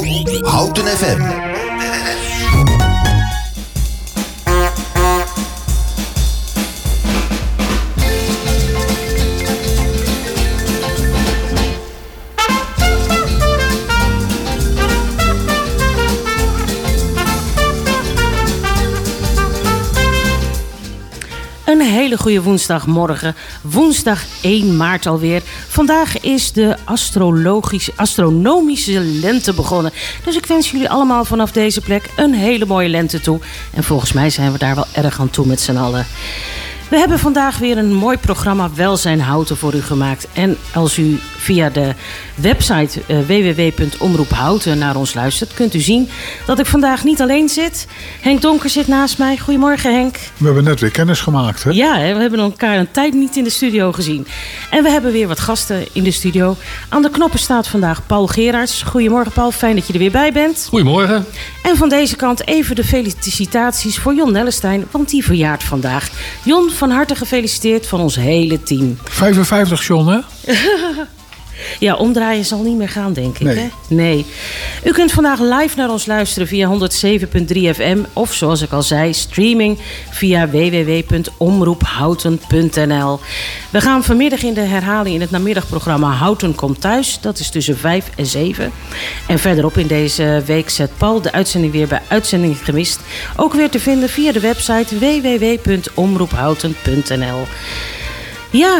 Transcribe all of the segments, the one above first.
Houten FM. Hele goede woensdagmorgen. Woensdag 1 maart alweer. Vandaag is de astrologische, astronomische lente begonnen. Dus ik wens jullie allemaal vanaf deze plek een hele mooie lente toe. En volgens mij zijn we daar wel erg aan toe met z'n allen. We hebben vandaag weer een mooi programma Welzijn Houten voor u gemaakt. En als u via de website uh, www.omroephouten naar ons luistert, kunt u zien dat ik vandaag niet alleen zit. Henk Donker zit naast mij. Goedemorgen Henk. We hebben net weer kennis gemaakt hè? Ja, we hebben elkaar een tijd niet in de studio gezien. En we hebben weer wat gasten in de studio. Aan de knoppen staat vandaag Paul Gerards. Goedemorgen Paul, fijn dat je er weer bij bent. Goedemorgen. En van deze kant even de felicitaties voor Jon Nellestein, want die verjaart vandaag. Jon, van harte gefeliciteerd van ons hele team. 55 John hè? Ja, omdraaien zal niet meer gaan, denk ik. Nee. Hè? nee. U kunt vandaag live naar ons luisteren via 107.3 FM. Of zoals ik al zei, streaming via www.omroephouten.nl. We gaan vanmiddag in de herhaling in het namiddagprogramma Houten komt thuis. Dat is tussen 5 en 7. En verderop in deze week zet Paul de uitzending weer bij Uitzending Gemist. Ook weer te vinden via de website www.omroephouten.nl. Ja,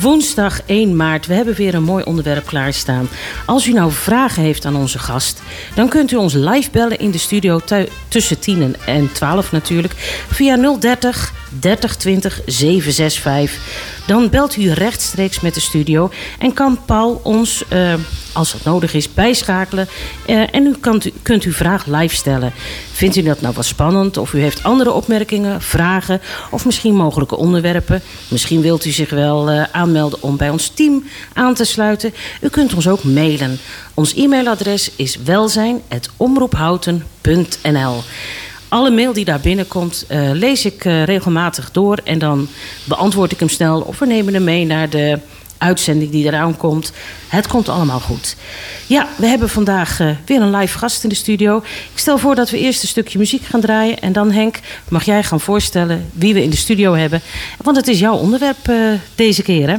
Woensdag 1 maart. We hebben weer een mooi onderwerp klaarstaan. Als u nou vragen heeft aan onze gast, dan kunt u ons live bellen in de studio tussen 10 en 12 natuurlijk. Via 030 3020 765. Dan belt u rechtstreeks met de studio en kan Paul ons, uh, als dat nodig is, bijschakelen. Uh, en u, kan, kunt uw vraag live stellen. Vindt u dat nou wat spannend? Of u heeft andere opmerkingen, vragen of misschien mogelijke onderwerpen? Misschien wilt u zich wel uh, aanmelden om bij ons team aan te sluiten. U kunt ons ook mailen. Ons e-mailadres is welzijn.omroephouten.nl alle mail die daar binnenkomt, uh, lees ik uh, regelmatig door. En dan beantwoord ik hem snel. Of we nemen hem mee naar de uitzending die eraan komt. Het komt allemaal goed. Ja, we hebben vandaag uh, weer een live gast in de studio. Ik stel voor dat we eerst een stukje muziek gaan draaien. En dan, Henk, mag jij gaan voorstellen wie we in de studio hebben. Want het is jouw onderwerp deze keer, hè?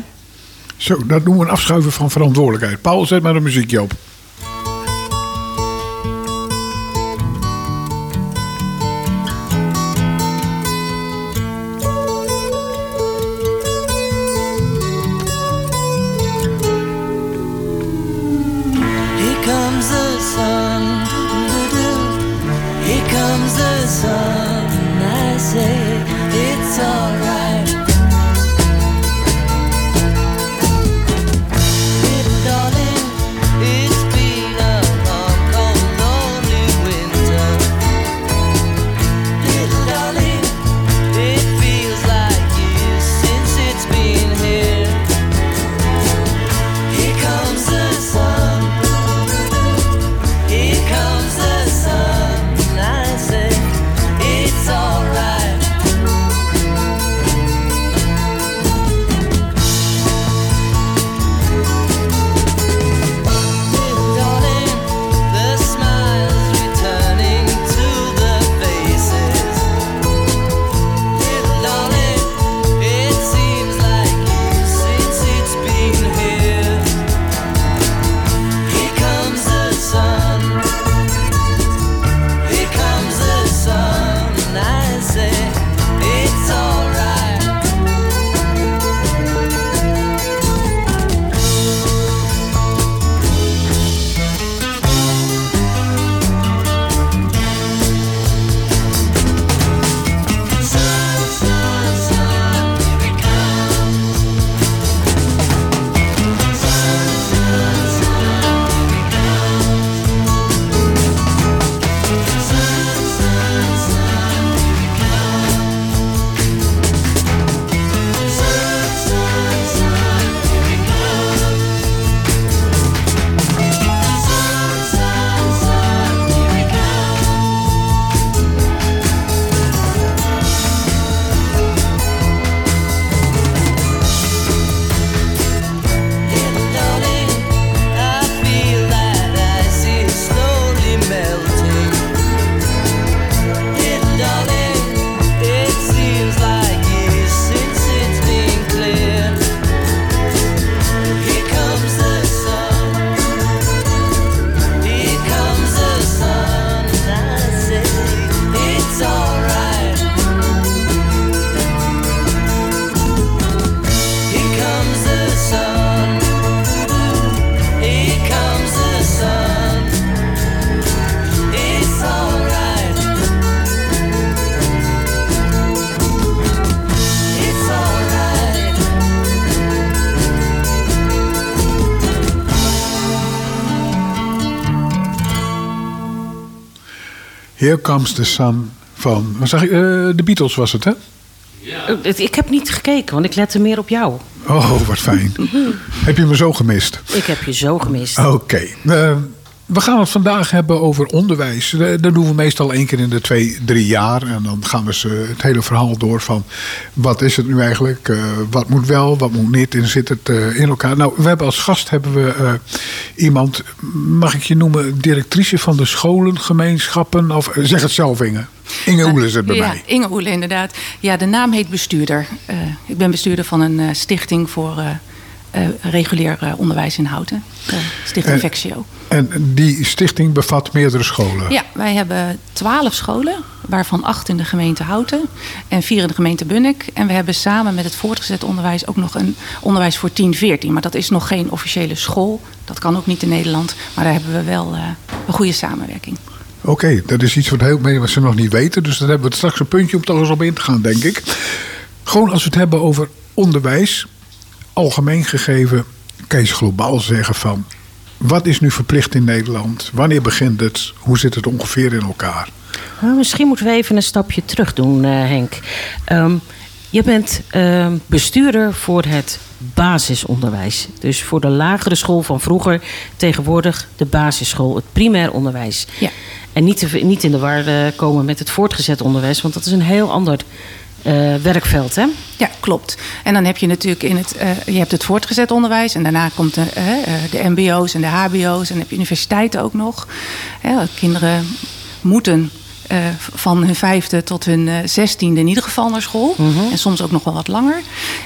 Zo, dat noemen we een afschuiven van verantwoordelijkheid. Paul, zet maar de muziekje op. Here Comes the Sun van, wat zeg ik, eh, de Beatles was het, hè? Eh, Ik heb niet gekeken, want ik lette meer op jou. Oh, wat fijn. Heb je me zo gemist? Ik heb je zo gemist. Oké. eh, we gaan het vandaag hebben over onderwijs. Eh, Dat doen we meestal één keer in de twee, drie jaar. En dan gaan we ze het hele verhaal door van... wat is het nu eigenlijk? Eh, wat moet wel, wat moet niet? En zit het eh, in elkaar? Nou, we hebben als gast hebben we iemand... mag ik je noemen, directrice van de scholengemeenschappen? Of zeg het zelf, Inge. Inge Oele is het bij ja, mij. Inge Oele, inderdaad. Ja, de naam heet bestuurder. Ik ben bestuurder van een stichting voor eh, regulier eh, onderwijs in Houten. Eh, stichting Vexio. En die stichting bevat meerdere scholen. Ja, wij hebben twaalf scholen, waarvan acht in de gemeente Houten en vier in de gemeente Bunnik. En we hebben samen met het voortgezet onderwijs ook nog een onderwijs voor 10, 14. Maar dat is nog geen officiële school. Dat kan ook niet in Nederland. Maar daar hebben we wel eh, een goede samenwerking. Oké, dat is iets wat heel veel mensen nog niet weten. Dus dan hebben we straks een puntje om toch eens op in te gaan, denk ik. Gewoon als we het hebben over onderwijs, algemeen gegeven, kan je globaal zeggen van... wat is nu verplicht in Nederland? Wanneer begint het? Hoe zit het ongeveer in elkaar? Nou, misschien moeten we even een stapje terug doen, eh, Henk. Ehm, je bent ehm, bestuurder voor het basisonderwijs. Dus voor de lagere school van vroeger, tegenwoordig de basisschool, het primair onderwijs. Ja. En niet, te, niet in de war eh, komen met het voortgezet onderwijs, want dat is een heel ander eh, werkveld, hè? Ja, klopt. En dan heb je natuurlijk in het, eh, je hebt het voortgezet onderwijs en daarna komt de, eh, de MBO's en de HBO's en heb je universiteiten ook nog. Kinderen moeten eh, van hun vijfde tot hun eh, zestiende in ieder geval naar school. En soms ook nog wel wat langer.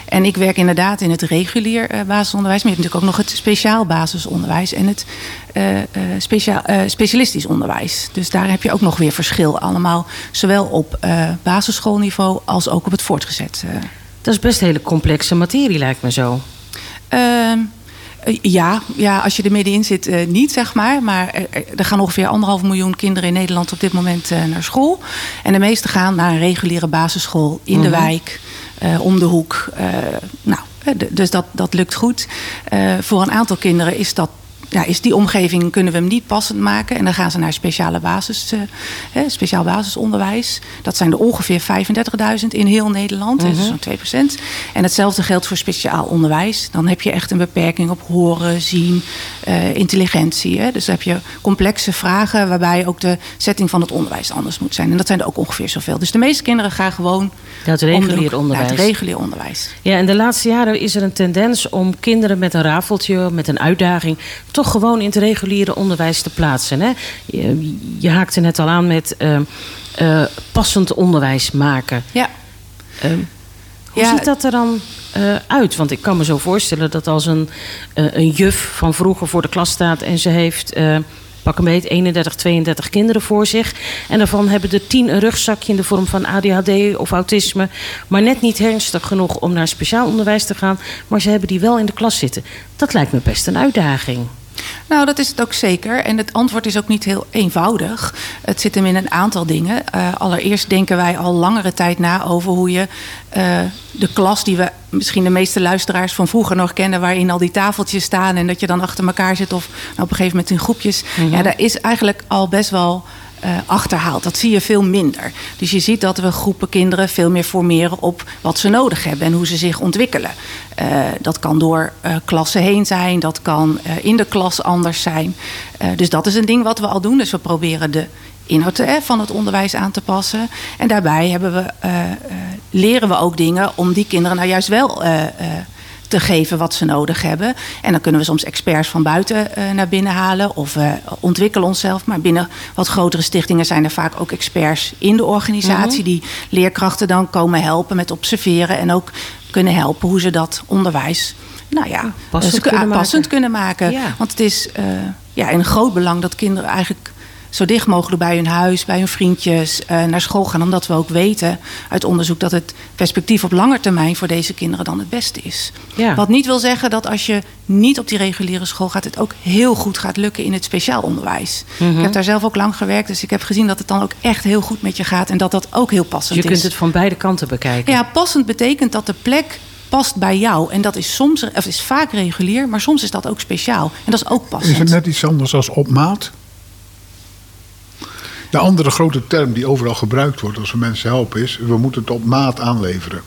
En ik werk inderdaad in het regulier eh, basisonderwijs. Maar je hebt natuurlijk ook nog het speciaal basisonderwijs en het speciaal, specialistisch onderwijs. Dus daar heb je ook nog weer verschil allemaal. Zowel op basisschoolniveau als ook op het voortgezet. Dat is best een hele complexe materie, lijkt me zo. Eh, ja, ja, als je er middenin zit, eh, niet zeg maar. Maar er, er- gaan ongeveer anderhalf miljoen kinderen in Nederland op dit moment eh, naar school. En de meeste gaan naar een reguliere basisschool in de wijk, eh, om de hoek. Nou, dus dat, dat lukt goed. Voor een aantal kinderen is dat. Ja, is die omgeving kunnen we hem niet passend maken. En dan gaan ze naar speciale basis, eh, speciaal basisonderwijs. Dat zijn er ongeveer 35.000 in heel Nederland. hè, Dus zo'n 2%. En hetzelfde geldt voor speciaal onderwijs. Dan heb je echt een beperking op horen, zien, eh, intelligentie. Hè. Dus dan heb je complexe vragen waarbij ook de setting van het onderwijs anders moet zijn. En dat zijn er ook ongeveer zoveel. Dus de meeste kinderen gaan gewoon naar onderwijs. het regulier onderwijs. Ja, in de laatste jaren is er een tendens om kinderen met een rafeltje, met een uitdaging, toch gewoon in het reguliere onderwijs te plaatsen. Hè? Je, je haakte net al aan met eh, eh, passend onderwijs maken. Ja. Ehm, hoe Ja. ziet dat er dan eh, uit? Want ik kan me zo voorstellen dat als een, eh, een juf van vroeger voor de klas staat en ze heeft. Pak een beet 31, 32 kinderen voor zich. En daarvan hebben er 10 een rugzakje in de vorm van ADHD of autisme. Maar net niet ernstig genoeg om naar speciaal onderwijs te gaan. Maar ze hebben die wel in de klas zitten. Dat lijkt me best een uitdaging. Nou, dat is het ook zeker. En het antwoord is ook niet heel eenvoudig. Het zit hem in een aantal dingen. Eh, allereerst denken wij al langere tijd na over hoe je eh, de klas die we misschien de meeste luisteraars van vroeger nog kennen, waarin al die tafeltjes staan en dat je dan achter elkaar zit of nou, op een gegeven moment in groepjes. Ja, daar is eigenlijk al best wel eh, achterhaald. Dat zie je veel minder. Dus je ziet dat we groepen kinderen veel meer formeren op wat ze nodig hebben en hoe ze zich ontwikkelen. Eh, dat kan door eh, klassen heen zijn, dat kan in de klas anders zijn. Dus dat is een ding wat we al doen. Dus we proberen de inhoud van het onderwijs aan te passen. En daarbij hebben we, leren we ook dingen om die kinderen nou juist wel. Eh, eh, te geven wat ze nodig hebben. En dan kunnen we soms experts van buiten eh, naar binnen halen of we ontwikkelen onszelf. Maar binnen wat grotere stichtingen zijn er vaak ook experts in de organisatie die leerkrachten dan komen helpen met observeren en ook kunnen helpen hoe ze dat onderwijs. Nou ja, Passend eh, kunnen maken. passend kunnen maken. Ja. Want het is eh, ja, in groot belang dat kinderen eigenlijk zo dicht mogelijk bij hun huis, bij hun vriendjes eh, naar school gaan. Omdat we ook weten uit onderzoek dat het perspectief op lange termijn voor deze kinderen dan het beste is. Ja. Wat niet wil zeggen dat als je niet op die reguliere school gaat, het ook heel goed gaat lukken in het speciaal onderwijs. Mhm. Ik heb daar zelf ook lang gewerkt, dus ik heb gezien dat het dan ook echt heel goed met je gaat en dat dat ook heel passend Je is. kunt het van beide kanten bekijken. Ja, passend betekent dat de plek past bij jou. En dat is soms, of is vaak regulier, maar soms is dat ook speciaal. En dat is ook passend. Is het net iets anders als op maat? De andere grote term die overal gebruikt wordt als we mensen helpen is... we moeten het op maat aanleveren.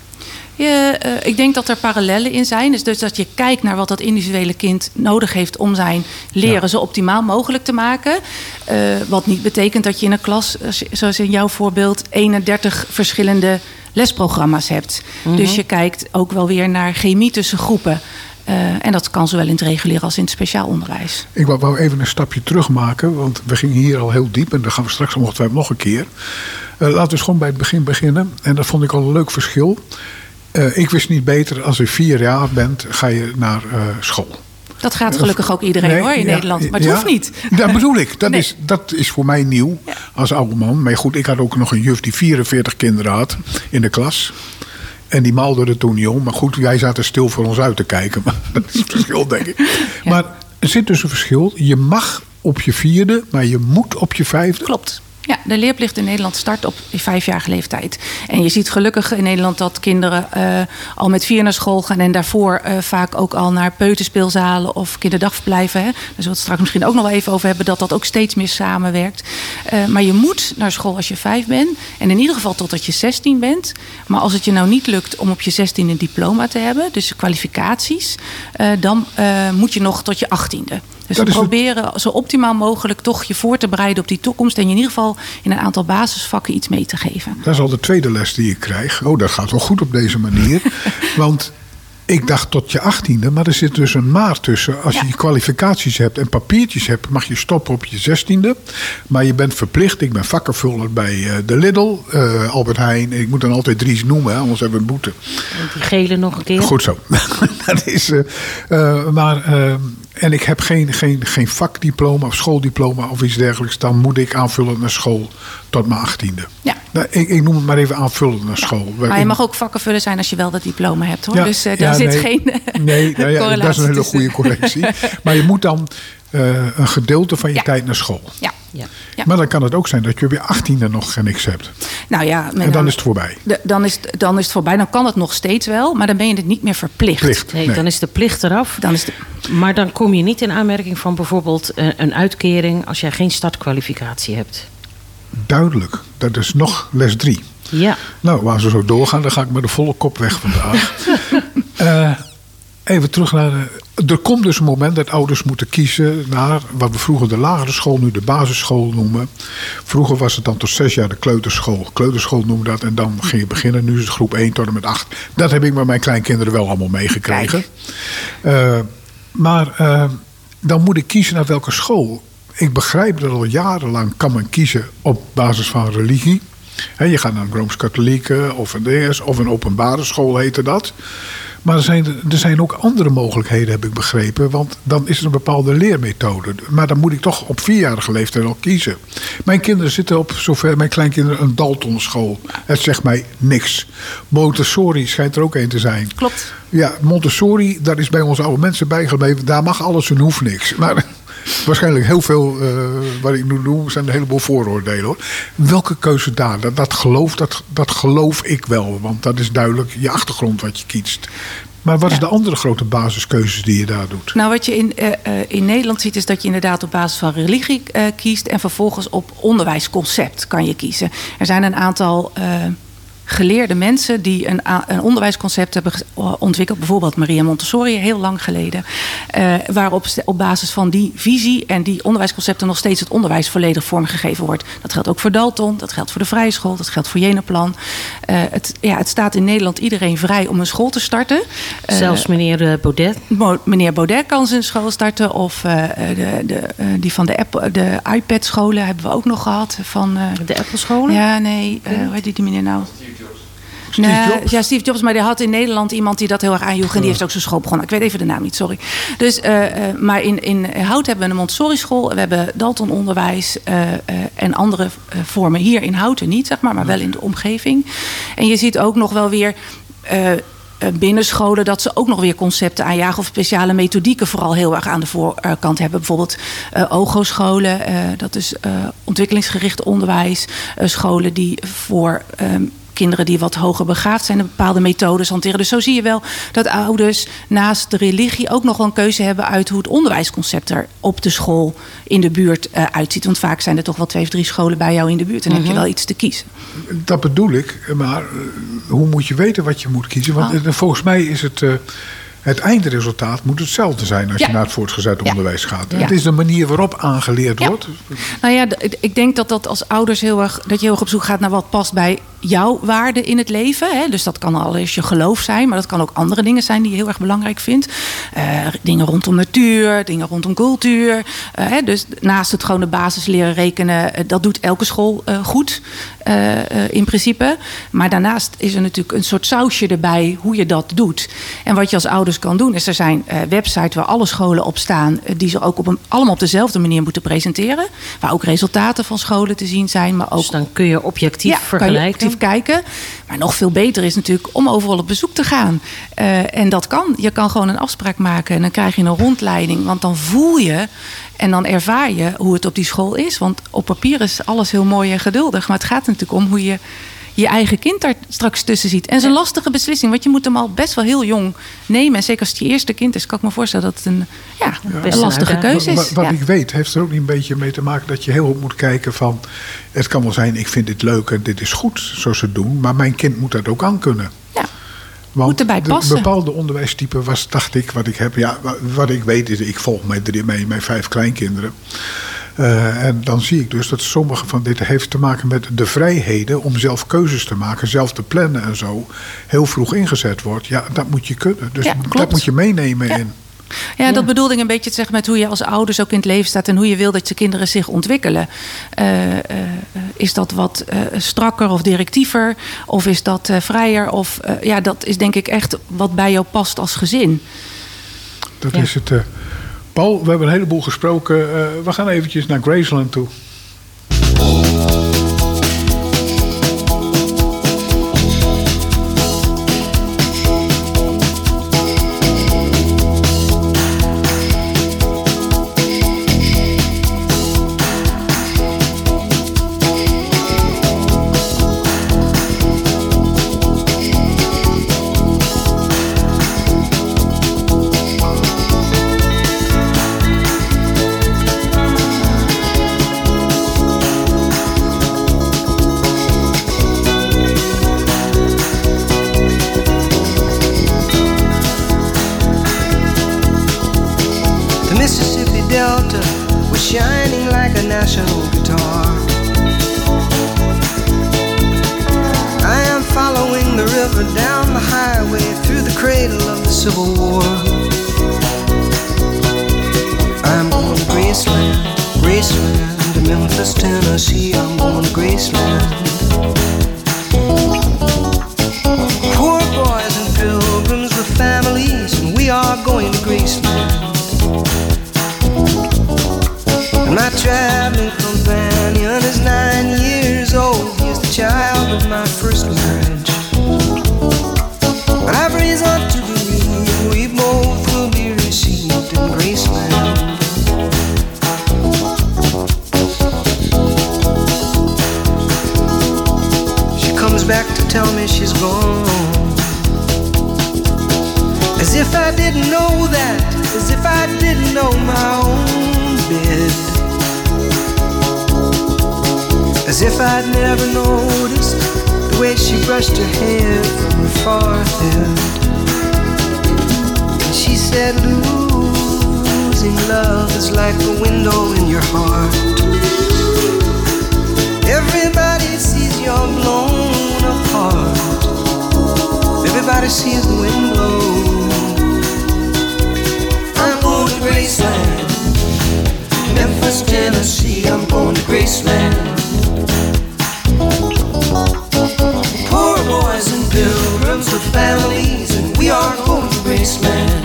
Je, uh, ik denk dat er parallellen in zijn. Dus, dus dat je kijkt naar wat dat individuele kind nodig heeft om zijn leren ja. zo optimaal mogelijk te maken. Uh, wat niet betekent dat je in een klas, zoals in jouw voorbeeld, 31 verschillende lesprogramma's hebt. Mm -hmm. Dus je kijkt ook wel weer naar chemie tussen groepen. Uh, en dat kan zowel in het regulier als in het speciaal onderwijs. Ik wou even een stapje terug maken, want we gingen hier al heel diep en dan gaan we straks ongetwijfeld nog een keer. Uh, laten we gewoon bij het begin beginnen. En dat vond ik al een leuk verschil. Uh, ik wist niet beter, als je vier jaar bent, ga je naar school. Dat gaat gelukkig ook iedereen nee, hoor in ja, Nederland. Maar het ja, hoeft niet. Dat bedoel ik. Dat, nee. is, dat is voor mij nieuw ja. als oude man. Maar goed, ik had ook nog een juf die 44 kinderen had in de klas. En die maalde er toen niet om. Maar goed, wij zaten stil voor ons uit te kijken. Maar dat is het verschil, denk ik. Maar er zit dus een verschil. Je mag op je vierde, maar je moet op je vijfde. Klopt. Ja, de leerplicht in Nederland start op vijfjarige leeftijd. En je ziet gelukkig in Nederland dat kinderen uh, al met vier naar school gaan en daarvoor uh, vaak ook al naar peuterspeelzalen of kinderdagverblijven. Hè. Daar zullen we het straks misschien ook nog even over hebben, dat dat ook steeds meer samenwerkt. Uh, maar je moet naar school als je vijf bent. En in ieder geval totdat je 16 bent. Maar als het je nou niet lukt om op je 16 een diploma te hebben, dus kwalificaties, dan moet je nog tot je 18e. Dus dat we proberen het... zo optimaal mogelijk toch je voor te bereiden op die toekomst. En je in ieder geval in een aantal basisvakken iets mee te geven. Dat is al de tweede les die ik krijg. Oh, dat gaat wel goed op deze manier. Want ik dacht tot je achttiende, maar er zit dus een maat tussen. Als ja. je kwalificaties hebt en papiertjes hebt, mag je stoppen op je zestiende. Maar je bent verplicht, ik ben vakkenvuller bij uh, de Lidl, uh, Albert Heijn. Ik moet dan altijd drie noemen, hè, anders hebben we een boete. Die gele nog een keer. Goed zo. dat is, uh, maar en ik heb geen, geen, geen vakdiploma of schooldiploma of iets dergelijks. Dan moet ik aanvullen naar school tot mijn achttiende. Ja. Nou, ik, ik, noem het maar even aanvullend naar school. Ja. Maar je mag ook vakkenvullen zijn als je wel dat diploma hebt hoor. Ja, dus uh, daar zit nee, geen Nee, nou ja, dat is een hele goede correctie. maar je moet dan uh, een gedeelte van je tijd naar school. Ja. Ja. Ja. Maar dan kan het ook zijn dat je op je achttiende nog niks hebt. Nou ja, en dan, dan is het voorbij. De, dan, is, dan is het voorbij. Dan kan het nog steeds wel, maar dan ben je het niet meer verplicht. Plicht, nee, nee, dan is de plicht eraf. Dan is de... Maar dan kom je niet in aanmerking van bijvoorbeeld een uitkering als jij geen startkwalificatie hebt. Duidelijk. Dat is nog les drie. Ja. Nou, als we zo doorgaan, dan ga ik met de volle kop weg vandaag. uh, even terug naar de, er komt dus een moment dat ouders moeten kiezen naar wat we vroeger de lagere school, nu de basisschool noemen. Vroeger was het dan tot zes jaar de kleuterschool. Kleuterschool noemen dat en dan ging je beginnen. Nu is het groep 1 tot en met 8. Dat heb ik met mijn kleinkinderen wel allemaal meegekregen. Uh, maar uh, dan moet ik kiezen naar welke school. Ik begrijp dat al jarenlang kan men kiezen op basis van religie. He, je gaat naar een Rooms-Katholieke of een DS of een openbare school heette dat. Maar er zijn, er zijn ook andere mogelijkheden, heb ik begrepen. Want dan is er een bepaalde leermethode. Maar dan moet ik toch op vierjarige leeftijd al kiezen. Mijn kinderen zitten op, zover mijn kleinkinderen, een Daltonschool. Het zegt mij niks. Montessori schijnt er ook een te zijn. Klopt. Ja, Montessori, daar is bij onze oude mensen bijgebleven. Daar mag alles en hoeft niks. Maar waarschijnlijk heel veel, uh, wat ik nu doe, zijn een heleboel vooroordelen hoor. Welke keuze daar? Dat, dat, geloof, dat, dat geloof ik wel, want dat is duidelijk je achtergrond wat je kiest. Maar wat is de andere grote basiskeuzes die je daar doet? Nou, wat je in, uh, in Nederland ziet, is dat je inderdaad op basis van religie uh, kiest. En vervolgens op onderwijsconcept kan je kiezen. Er zijn een aantal geleerde mensen die een, een onderwijsconcept hebben ontwikkeld. Bijvoorbeeld Maria Montessori, heel lang geleden. Uh, waarop op basis van die visie en die onderwijsconcepten nog steeds het onderwijs volledig vormgegeven wordt. Dat geldt ook voor Dalton, dat geldt voor de Vrije School, dat geldt voor Jenaplan. Uh, het, ja, het staat in Nederland iedereen vrij om een school te starten. Uh, Zelfs meneer Baudet? Meneer Baudet kan zijn school starten. Of de, de, die van de, Apple, de iPad-scholen hebben we ook nog gehad. Van, de Apple-scholen? Ja, nee. hoe heet die meneer nou? Steve nee, Jobs? Ja, Steve Jobs, maar die had in Nederland iemand die dat heel erg aanjoeg. En die heeft ook zijn school begonnen. Ik weet even de naam niet, sorry. Dus, uh, uh, maar in, in Hout hebben we een Montessori school. We hebben Dalton onderwijs uh, en andere vormen hier in Houten niet, zeg maar. Maar wel in de omgeving. En je ziet ook nog wel weer binnenscholen dat ze ook nog weer concepten aanjagen of speciale methodieken vooral heel erg aan de voorkant hebben. Bijvoorbeeld uh, OGO-scholen, uh, dat is uh, ontwikkelingsgericht onderwijs. scholen die voor um, kinderen die wat hoger begaafd zijn... een bepaalde methodes hanteren. Dus zo zie je wel dat ouders naast de religie... ook nog wel een keuze hebben uit hoe het onderwijsconcept er op de school in de buurt uh, uitziet. Want vaak zijn er toch wel twee of drie scholen bij jou in de buurt. En heb je wel iets te kiezen. Dat bedoel ik, maar uh, hoe moet je weten wat je moet kiezen? Want uh, volgens mij is het uh, het eindresultaat moet hetzelfde zijn als Ja. je naar het voortgezet Ja. onderwijs gaat. Ja. Het is de manier waarop aangeleerd wordt. Nou ja, ik denk dat dat als ouders heel erg, dat je heel erg op zoek gaat naar wat past bij jouw waarde in het leven. Hè? Dus dat kan allereerst je geloof zijn, maar dat kan ook andere dingen zijn die je heel erg belangrijk vindt. Eh, dingen rondom natuur, dingen rondom cultuur. Eh, hè? Dus naast het gewoon de basis leren rekenen, eh, dat doet elke school goed in principe. Maar daarnaast is er natuurlijk een soort sausje erbij hoe je dat doet. En wat je als ouders kan doen, is er zijn websites waar alle scholen op staan, die ze ook op een, allemaal op dezelfde manier moeten presenteren. Waar ook resultaten van scholen te zien zijn, maar ook Dus dan kun je objectief ja, vergelijken. Kijken. Maar nog veel beter is natuurlijk om overal op bezoek te gaan. Eh, en dat kan. Je kan gewoon een afspraak maken en dan krijg je een rondleiding. Want dan voel je en dan ervaar je hoe het op die school is. Want op papier is alles heel mooi en geduldig. Maar het gaat natuurlijk om hoe je je eigen kind daar straks tussen ziet. En een lastige beslissing, want je moet hem al best wel heel jong nemen. En zeker als het je eerste kind is, kan ik me voorstellen dat het een, ja, Best een lastige keuze is. Wat, wat Ja. ik weet, heeft er ook niet een beetje mee te maken dat je heel goed moet kijken van. Het kan wel zijn, ik vind dit leuk en dit is goed zoals ze het doen, maar mijn kind moet dat ook aan kunnen. Ja. Want Moet erbij de passen. bepaalde onderwijstype was, dacht ik, wat ik heb. Ja, wa- wat ik weet is, ik volg mijn, drie, mijn, mijn vijf kleinkinderen. Eh, en dan zie ik dus dat sommige van dit heeft te maken met de vrijheden om zelf keuzes te maken, zelf te plannen en zo, heel vroeg ingezet wordt. Ja, dat moet je kunnen. Dus Ja, dat moet je meenemen Ja. in. Ja, dat bedoelde ik een beetje te zeggen met hoe je als ouders ook in het leven staat en hoe je wil dat je kinderen zich ontwikkelen. Eh, eh, is dat wat eh, strakker of directiever? Of is dat eh, vrijer? Of eh, ja, dat is denk ik echt wat bij jou past als gezin. Dat Ja. is het. Paul, we hebben een heleboel gesproken. Eh, we gaan eventjes naar Graceland toe. National guitar. I am following the river down the highway through the cradle of the Civil War. I'm going to Graceland, Graceland, to Memphis, Tennessee. I'm going to Graceland. Poor boys and pilgrims with families, and we are going to Graceland. And my traveling tell me she's gone. As if I didn't know that, as if I didn't know my own bed. As if I'd never noticed the way she brushed her hair from her forehead. And she said, Losing love is like a window in your heart. Everybody sees you're blown apart. Everybody sees the wind blow. I'm going to Graceland, Memphis, Tennessee. I'm going to Graceland. Poor boys and pilgrims with families, and we are going to Graceland.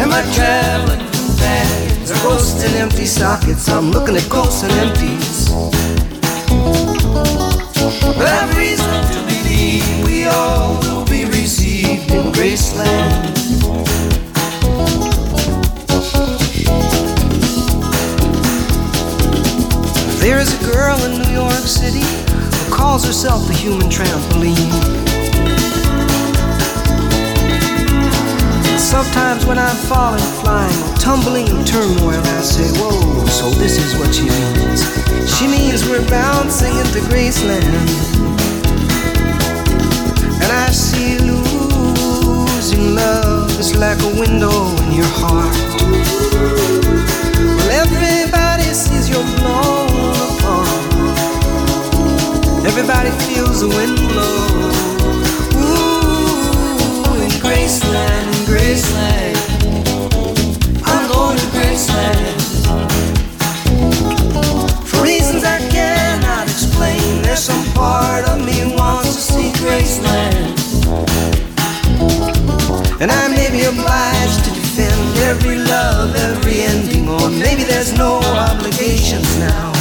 And my traveling companions are ghosts and empty sockets. I'm looking at ghosts and empties. I've reason to believe we all will be received in Graceland. There is a girl in New York City who calls herself the human trampoline. Sometimes when I'm falling, flying, tumbling in turmoil, I say, Whoa, so this is what she means. She means we're bouncing into Graceland. And I see losing love is like a window in your heart. Well, everybody sees you're blown apart. Everybody feels the wind blow. Ooh, in Graceland, Graceland. Part of me wants to see Graceland. And I may be obliged to defend every love, every ending, or maybe there's no obligations now.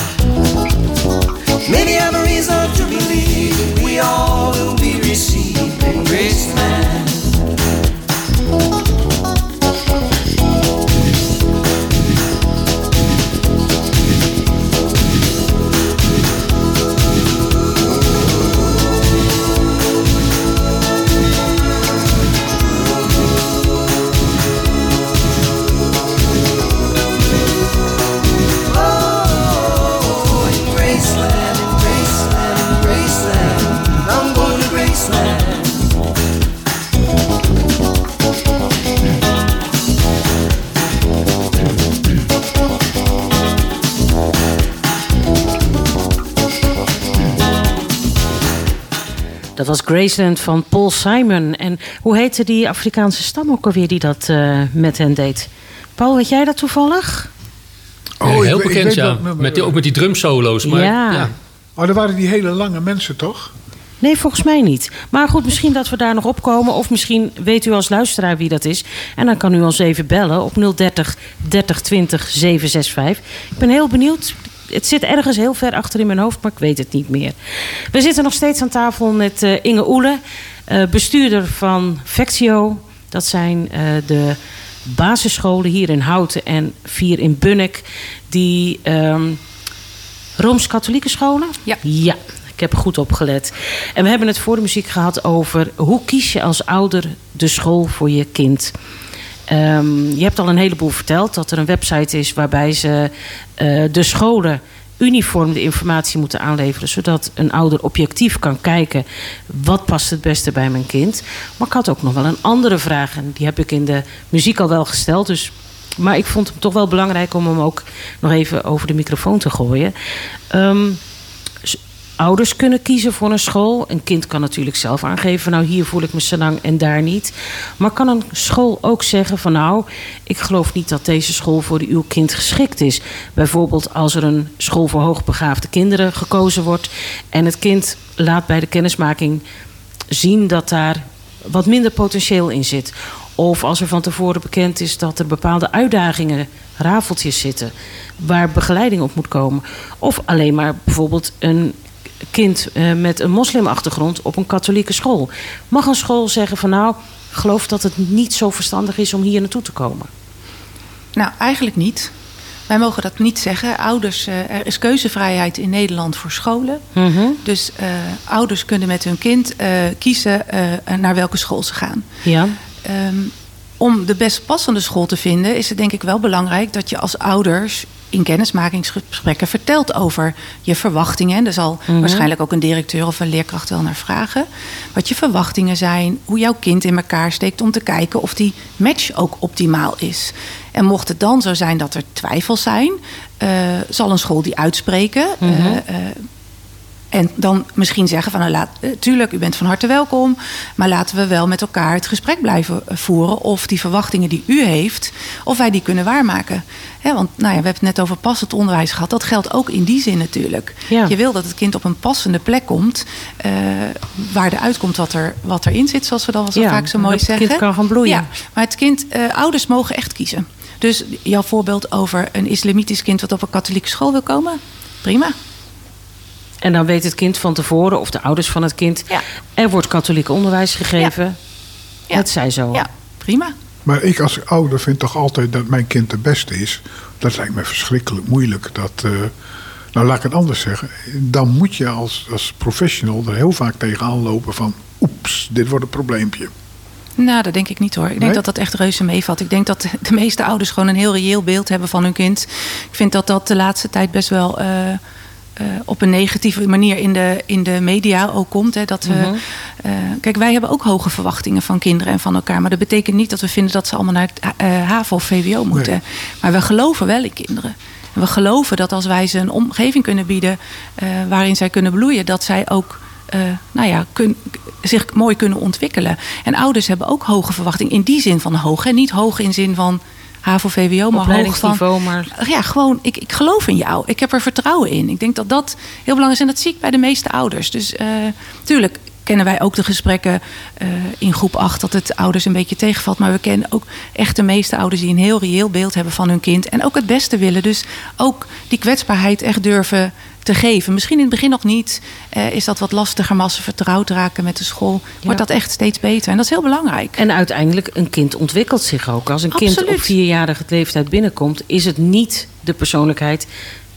Dat was Graceland van Paul Simon. En hoe heette die Afrikaanse stam ook alweer die dat eh, met hen deed? Paul, weet jij dat toevallig? Oh, heel bekend, weet ja. dat. Met die, ook met die drumsolo's. Maar, Ja. ja. Oh, dat waren die hele lange mensen, toch? Nee, volgens mij niet. Maar goed, misschien dat we daar nog op komen. Of misschien weet u als luisteraar wie dat is. En dan kan u ons even bellen op 030 30 20 765. Ik ben heel benieuwd. Het zit ergens heel ver achter in mijn hoofd, maar ik weet het niet meer. We zitten nog steeds aan tafel met eh, Inge Oele, eh, bestuurder van Vectio. Dat zijn eh, de basisscholen hier in Houten en vier in Bunnik. Die ehm, Rooms-Katholieke scholen? Ja. Ja, ik heb goed opgelet. En we hebben het voor de muziek gehad over hoe kies je als ouder de school voor je kind. Ehm, je hebt al een heleboel verteld dat er een website is waarbij ze eh, de scholen uniform de informatie moeten aanleveren, zodat een ouder objectief kan kijken wat past het beste bij mijn kind. Maar ik had ook nog wel een andere vraag en die heb ik in de muziek al wel gesteld, dus maar ik vond het toch wel belangrijk om hem ook nog even over de microfoon te gooien. Ehm, ouders kunnen kiezen voor een school. Een kind kan natuurlijk zelf aangeven... nou, hier voel ik me zo lang en daar niet. Maar kan een school ook zeggen van... nou, ik geloof niet dat deze school voor uw kind geschikt is. Bijvoorbeeld als er een school voor hoogbegaafde kinderen gekozen wordt... en het kind laat bij de kennismaking zien dat daar wat minder potentieel in zit. Of als er van tevoren bekend is dat er bepaalde uitdagingen, rafeltjes zitten, waar begeleiding op moet komen. Of alleen maar bijvoorbeeld een kind eh, met een moslimachtergrond op een katholieke school. Mag een school zeggen van nou, geloof dat het niet zo verstandig is om hier naartoe te komen? Nou, eigenlijk niet. Wij mogen dat niet zeggen. Ouders, eh, er is keuzevrijheid in Nederland voor scholen. Mhm. Dus eh, ouders kunnen met hun kind kiezen naar welke school ze gaan. Ja. Ehm, om de best passende school te vinden, is het denk ik wel belangrijk dat je als ouders in kennismakingsgesprekken vertelt over je verwachtingen. En daar zal Mhm. waarschijnlijk ook een directeur of een leerkracht wel naar vragen. Wat je verwachtingen zijn, hoe jouw kind in elkaar steekt om te kijken of die match ook optimaal is. En mocht het dan zo zijn dat er twijfels zijn, eh, zal een school die uitspreken. Mhm. Eh, eh, en dan misschien zeggen van, nou, laat, eh, tuurlijk, u bent van harte welkom. Maar laten we wel met elkaar het gesprek blijven eh, voeren. Of die verwachtingen die u heeft, of wij die kunnen waarmaken. Want nou ja, we hebben het net over passend onderwijs gehad. Dat geldt ook in die zin natuurlijk. Ja. Je wil dat het kind op een passende plek komt. eh, waar er uitkomt wat, er, wat erin zit, zoals we dat wel zo Ja, vaak zo mooi dat het zeggen. kind kan gaan bloeien. Ja, maar het kind, ouders mogen echt kiezen. Dus jouw voorbeeld over een islamitisch kind wat op een katholieke school wil komen, prima. En dan weet het kind van tevoren, of de ouders van het kind... Ja. er wordt katholiek onderwijs gegeven. Ja. Het zij zo. Ja, prima. Maar ik als ouder vind toch altijd dat mijn kind de beste is. Dat lijkt me verschrikkelijk moeilijk. Dat, eh, Nou, laat ik het anders zeggen. Dan moet je als, als professional er heel vaak tegenaan lopen van... oeps, dit wordt een probleempje. Nou, dat denk ik niet hoor. Ik denk Nee? dat dat echt reuze meevalt. Ik denk dat de meeste ouders gewoon een heel reëel beeld hebben van hun kind. Ik vind dat dat de laatste tijd best wel eh, eh, op een negatieve manier in de, in de media ook komt. Hè. Dat we, eh, kijk, wij hebben ook hoge verwachtingen van kinderen en van elkaar. Maar dat betekent niet dat we vinden dat ze allemaal naar het eh, HAVO of VWO moeten. Nee. Maar we geloven wel in kinderen. En we geloven dat als wij ze een omgeving kunnen bieden waarin zij kunnen bloeien, dat zij ook nou ja, kun- zich mooi kunnen ontwikkelen. En ouders hebben ook hoge verwachtingen. In die zin van hoog. En niet hoog in zin van HAVO, VWO, maar hoog van... Opleidingsniveau, maar Ja, gewoon, ik, ik geloof in jou. Ik heb er vertrouwen in. Ik denk dat dat heel belangrijk is. En dat zie ik bij de meeste ouders. Dus eh tuurlijk kennen wij ook de gesprekken eh, in groep 8... dat het ouders een beetje tegenvalt. Maar we kennen ook echt de meeste ouders... die een heel reëel beeld hebben van hun kind. En ook het beste willen. Dus ook die kwetsbaarheid echt durven te geven. Misschien in het begin nog niet. eh, is dat wat lastiger. Maar als ze vertrouwd raken met de school... wordt dat echt steeds beter. En dat is heel belangrijk. En uiteindelijk, een kind ontwikkelt zich ook. Als een kind op vierjarige leeftijd binnenkomt, is het niet de persoonlijkheid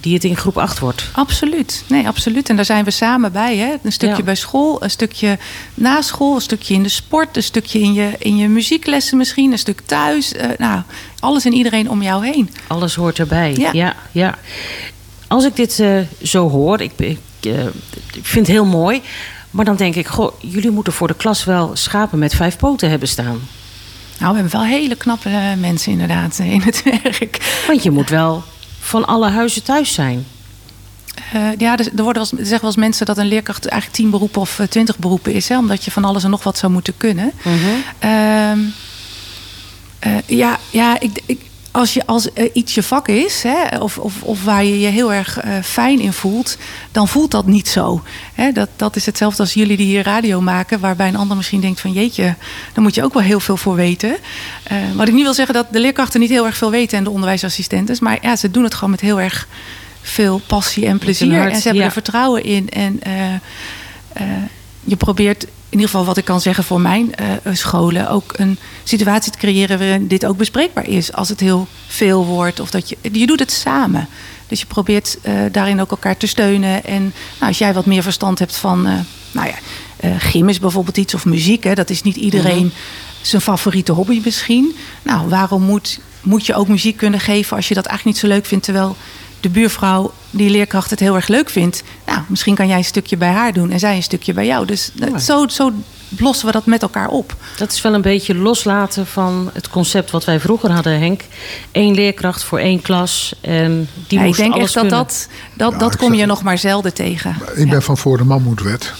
die het in groep 8 wordt. Absoluut. Nee, absoluut. En daar zijn we samen bij. Hè? Een stukje Ja. bij school, een stukje na school, een stukje in de sport, een stukje in je, in je muzieklessen misschien, een stuk thuis. Eh, nou, alles en iedereen om jou heen. Alles hoort erbij. Ja. Ja, ja. Als ik dit eh, zo hoor, ik, ik, eh, ik vind het heel mooi. Maar dan denk ik, goh, jullie moeten voor de klas wel schapen met vijf poten hebben staan. Nou, we hebben wel hele knappe mensen inderdaad in het werk. Want je moet wel van alle huizen thuis zijn. Eh, ja, er, er worden wel, zeggen wel eens mensen dat een leerkracht eigenlijk tien beroepen of eh, twintig beroepen is. Hè, omdat je van alles en nog wat zou moeten kunnen. Ehm, eh, ja, ja ik, ik, als, je, als eh, iets je vak is, hè, of, of, of waar je je heel erg eh, fijn in voelt, dan voelt dat niet zo. Hè, dat, dat is hetzelfde als jullie die hier radio maken, waarbij een ander misschien denkt van jeetje, daar moet je ook wel heel veel voor weten. Eh, wat ik niet wil zeggen dat de leerkrachten niet heel erg veel weten en de onderwijsassistenten, maar ja, ze doen het gewoon met heel erg veel passie en plezier. hart, en ze hebben ja. er vertrouwen in. En je probeert, in ieder geval wat ik kan zeggen voor mijn eh, scholen, ook een situatie te creëren waarin dit ook bespreekbaar is. Als het heel veel wordt. Of dat je, je doet het samen. Dus je probeert eh, daarin ook elkaar te steunen. En nou, als jij wat meer verstand hebt van, eh, nou ja, gym is bijvoorbeeld iets of muziek. Hè, dat is niet iedereen zijn favoriete hobby misschien. Nou, waarom moet, moet je ook muziek kunnen geven als je dat eigenlijk niet zo leuk vindt, terwijl de buurvrouw, die leerkracht, het heel erg leuk vindt. Nou, misschien kan jij een stukje bij haar doen en zij een stukje bij jou. Dus eh, zo, zo lossen we dat met elkaar op. Dat is wel een beetje loslaten van het concept wat wij vroeger hadden, Henk. Eén leerkracht voor één klas. En die Ja, ik moest denk alles echt dat kunnen. dat, dat, Ja, dat ik kom zeg- je nog maar zelden tegen. Ik ben van voor de Mammoetwet.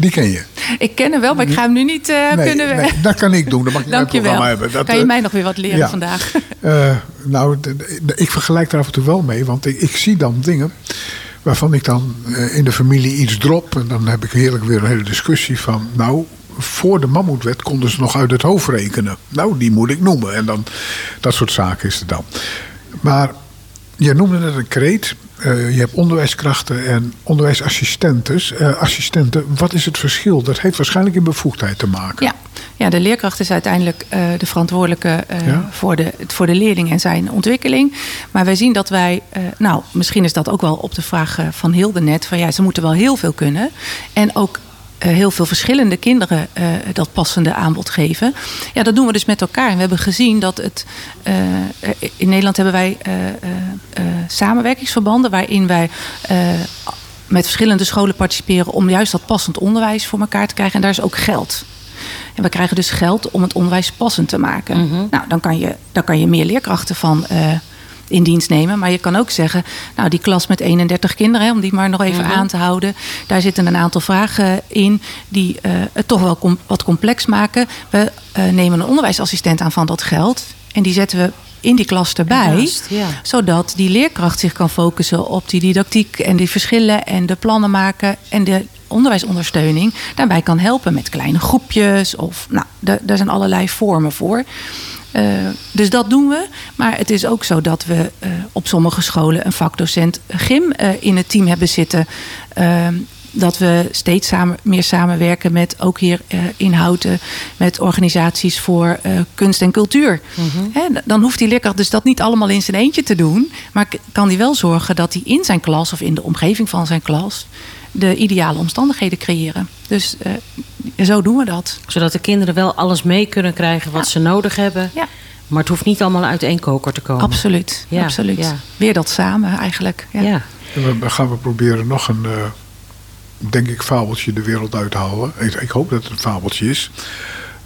Die ken je. Ik ken hem wel, maar ik ga hem nu niet eh, Nee, kunnen... nee, dat kan ik doen. Dat mag je Dank je wel. hebben. Dat, kan je eh, mij nog weer wat leren ja. vandaag? Eh, nou, ik vergelijk daar af en toe wel mee. Want ik, ik zie dan dingen waarvan ik dan in de familie iets drop. En dan heb ik heerlijk weer een hele discussie van... Nou, voor de mammoetwet konden ze nog uit het hoofd rekenen. Nou, die moet ik noemen. En dan, dat soort zaken is het dan. Maar je noemde net een kreet. Eh, je hebt onderwijskrachten en onderwijsassistenten. Eh, assistenten. Wat is het verschil? Dat heeft waarschijnlijk in bevoegdheid te maken. Ja. ja, de leerkracht is uiteindelijk eh, de verantwoordelijke Ja. voor, de, voor de leerling en zijn ontwikkeling. Maar wij zien dat wij, nou, misschien is dat ook wel op de vraag van Hilde net, van ja, ze moeten wel heel veel kunnen. En ook heel veel verschillende kinderen eh, dat passende aanbod geven. Ja, dat doen we dus met elkaar. En we hebben gezien dat het. eh, in Nederland hebben wij eh, eh, eh, samenwerkingsverbanden waarin wij. eh, met verschillende scholen participeren om juist dat passend onderwijs voor elkaar te krijgen. En daar is ook geld. En we krijgen dus geld om het onderwijs passend te maken. Nou, dan kan, je, dan kan je meer leerkrachten van eh, in dienst nemen. Maar je kan ook zeggen, nou, die klas met 31 kinderen, hè, om die maar nog even aan te houden. Daar zitten een aantal vragen in die eh, het toch wel com- wat complex maken. We eh, nemen een onderwijsassistent aan van dat geld. En die zetten we in die klas erbij. Ja. Zodat die leerkracht zich kan focussen op die didactiek en die verschillen en de plannen maken en de onderwijsondersteuning daarbij kan helpen met kleine groepjes. Of nou, da- daar zijn allerlei vormen voor. Eh, dus dat doen we. Maar het is ook zo dat we eh, op sommige scholen een vakdocent gym eh, in het team hebben zitten. eh, dat we steeds samen, meer samenwerken met ook hier in Houten met organisaties voor kunst en cultuur. Hè, dan hoeft die leerkracht dus dat niet allemaal in zijn eentje te doen, maar kan hij wel zorgen dat hij in zijn klas of in de omgeving van zijn klas de ideale omstandigheden creëren. Dus uh, zo doen we dat. Zodat de kinderen wel alles mee kunnen krijgen wat Ja. ze nodig hebben. Ja. Maar het hoeft niet allemaal uit één koker te komen. Absoluut, Ja, absoluut. ja. Weer dat samen eigenlijk. Ja. Ja. En we- we gaan we proberen nog een, eh, denk ik, fabeltje de wereld uit te halen. Ik, ik hoop dat het een fabeltje is.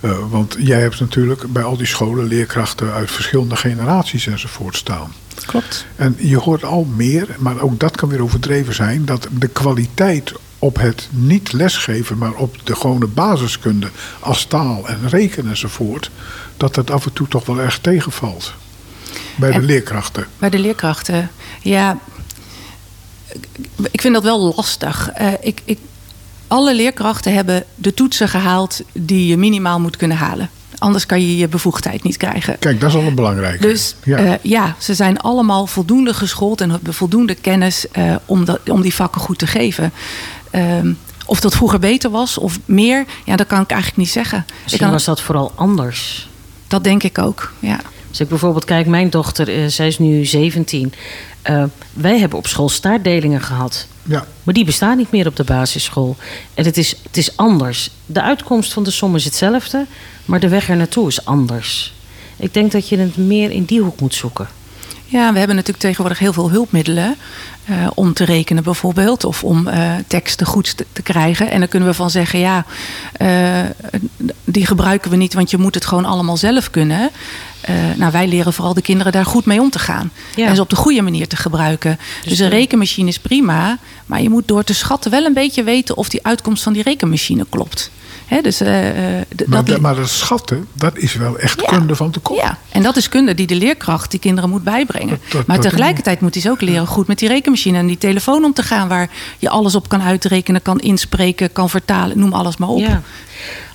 Eh, want jij hebt natuurlijk bij al die scholen leerkrachten uit verschillende generaties enzovoort staan. Klopt. En je hoort al meer, maar ook dat kan weer overdreven zijn, dat de kwaliteit op het niet lesgeven, maar op de gewone basiskunde als taal en rekenen enzovoort, dat dat af en toe toch wel erg tegenvalt. Bij de En- leerkrachten. Bij de leerkrachten, ja. Ik vind dat wel lastig. Eh, ik, ik, alle leerkrachten hebben de toetsen gehaald die je minimaal moet kunnen halen. Anders kan je je bevoegdheid niet krijgen. Kijk, dat is al een belangrijke. Dus ja. ja. ja, ze zijn allemaal voldoende geschoold en hebben voldoende kennis eh, om, dat, om die vakken goed te geven. Ehm, of dat vroeger beter was of meer, ja, dat kan ik eigenlijk niet zeggen. Ik Misschien kan, was dat vooral anders. Dat denk ik ook. Ja. Als ik bijvoorbeeld kijk, mijn dochter, eh, zij is nu 17. Eh, wij hebben op school staartdelingen gehad. Ja. Maar die bestaan niet meer op de basisschool. En het is, het is anders. De uitkomst van de som is hetzelfde, maar de weg er naartoe is anders. Ik denk dat je het meer in die hoek moet zoeken. Ja, we hebben natuurlijk tegenwoordig heel veel hulpmiddelen. eh, om te rekenen bijvoorbeeld. Of om eh, teksten goed te, te krijgen. En dan kunnen we van zeggen, ja, eh, die gebruiken we niet, want je moet het gewoon allemaal zelf kunnen. Nou, wij leren vooral de kinderen daar goed mee om te gaan. Ja. En ze op de goede manier te gebruiken. Dus, een eh, rekenmachine is prima. Maar je moet door te schatten wel een beetje weten of die uitkomst van die rekenmachine klopt. Hè, dus, eh, eh, Maar, dat, maar dat schatten, dat is wel echt Ja. kunde van de kop. ja, en dat is kunde die de leerkracht die kinderen moet bijbrengen. Dat- dat- maar dat- tegelijkertijd moet hij ze ook leren goed met die rekenmachine en die telefoon om te gaan, waar je alles op kan uitrekenen, kan inspreken, kan vertalen, noem alles maar op. Ja.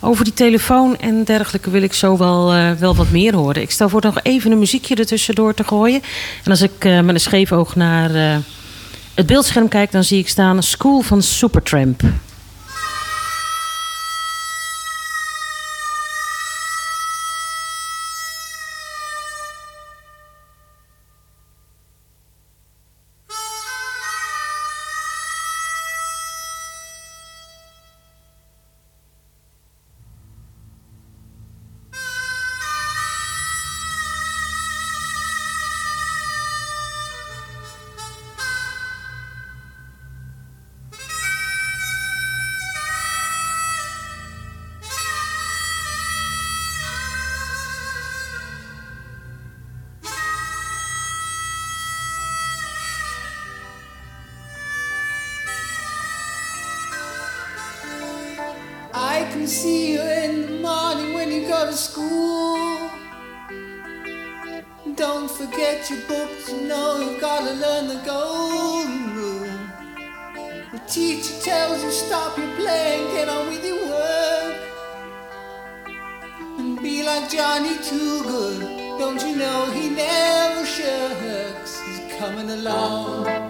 Over die telefoon en dergelijke wil ik zo wel, eh, wel wat meer horen. Ik stel voor nog even een muziekje ertussendoor te gooien. En als ik eh, met een scheef oog naar eh, het beeldscherm kijk, dan zie ik staan School van Supertramp. Can see you in the morning when you go to school. Don't forget your books, you know you've gotta learn the golden rule. The teacher tells you stop your playing, get on with your work. And be like Johnny Too Good. Don't you know he never shirks? He's coming along.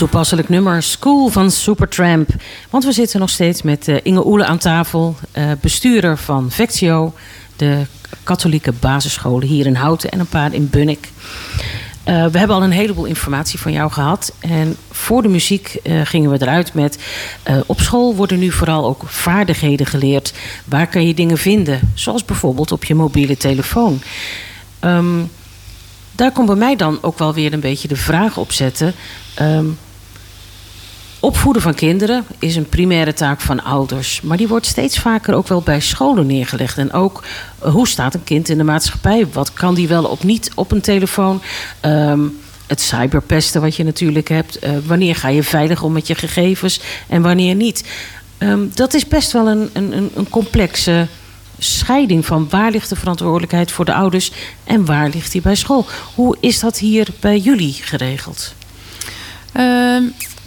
Toepasselijk nummer, School van Supertramp. Want we zitten nog steeds met eh, Inge Oele aan tafel, eh, bestuurder van Vectio, de katholieke basisscholen hier in Houten en een paar in Bunnik. Eh, we hebben al een heleboel informatie van jou gehad. En voor de muziek gingen we eruit met... op school worden nu vooral ook vaardigheden geleerd. Waar kan je dingen vinden? Zoals bijvoorbeeld op je mobiele telefoon. Ehm, daar komt bij mij dan ook wel weer een beetje de vraag op zetten. Ehm, opvoeden van kinderen is een primaire taak van ouders. Maar die wordt steeds vaker ook wel bij scholen neergelegd. En ook eh, hoe staat een kind in de maatschappij? Wat kan die wel of niet op een telefoon? Ehm, het cyberpesten wat je natuurlijk hebt. Eh, wanneer ga je veilig om met je gegevens en wanneer niet? Ehm, dat is best wel een, een, een- complexe scheiding van waar ligt de verantwoordelijkheid voor de ouders en waar ligt die bij school. Hoe is dat hier bij jullie geregeld? Ehm,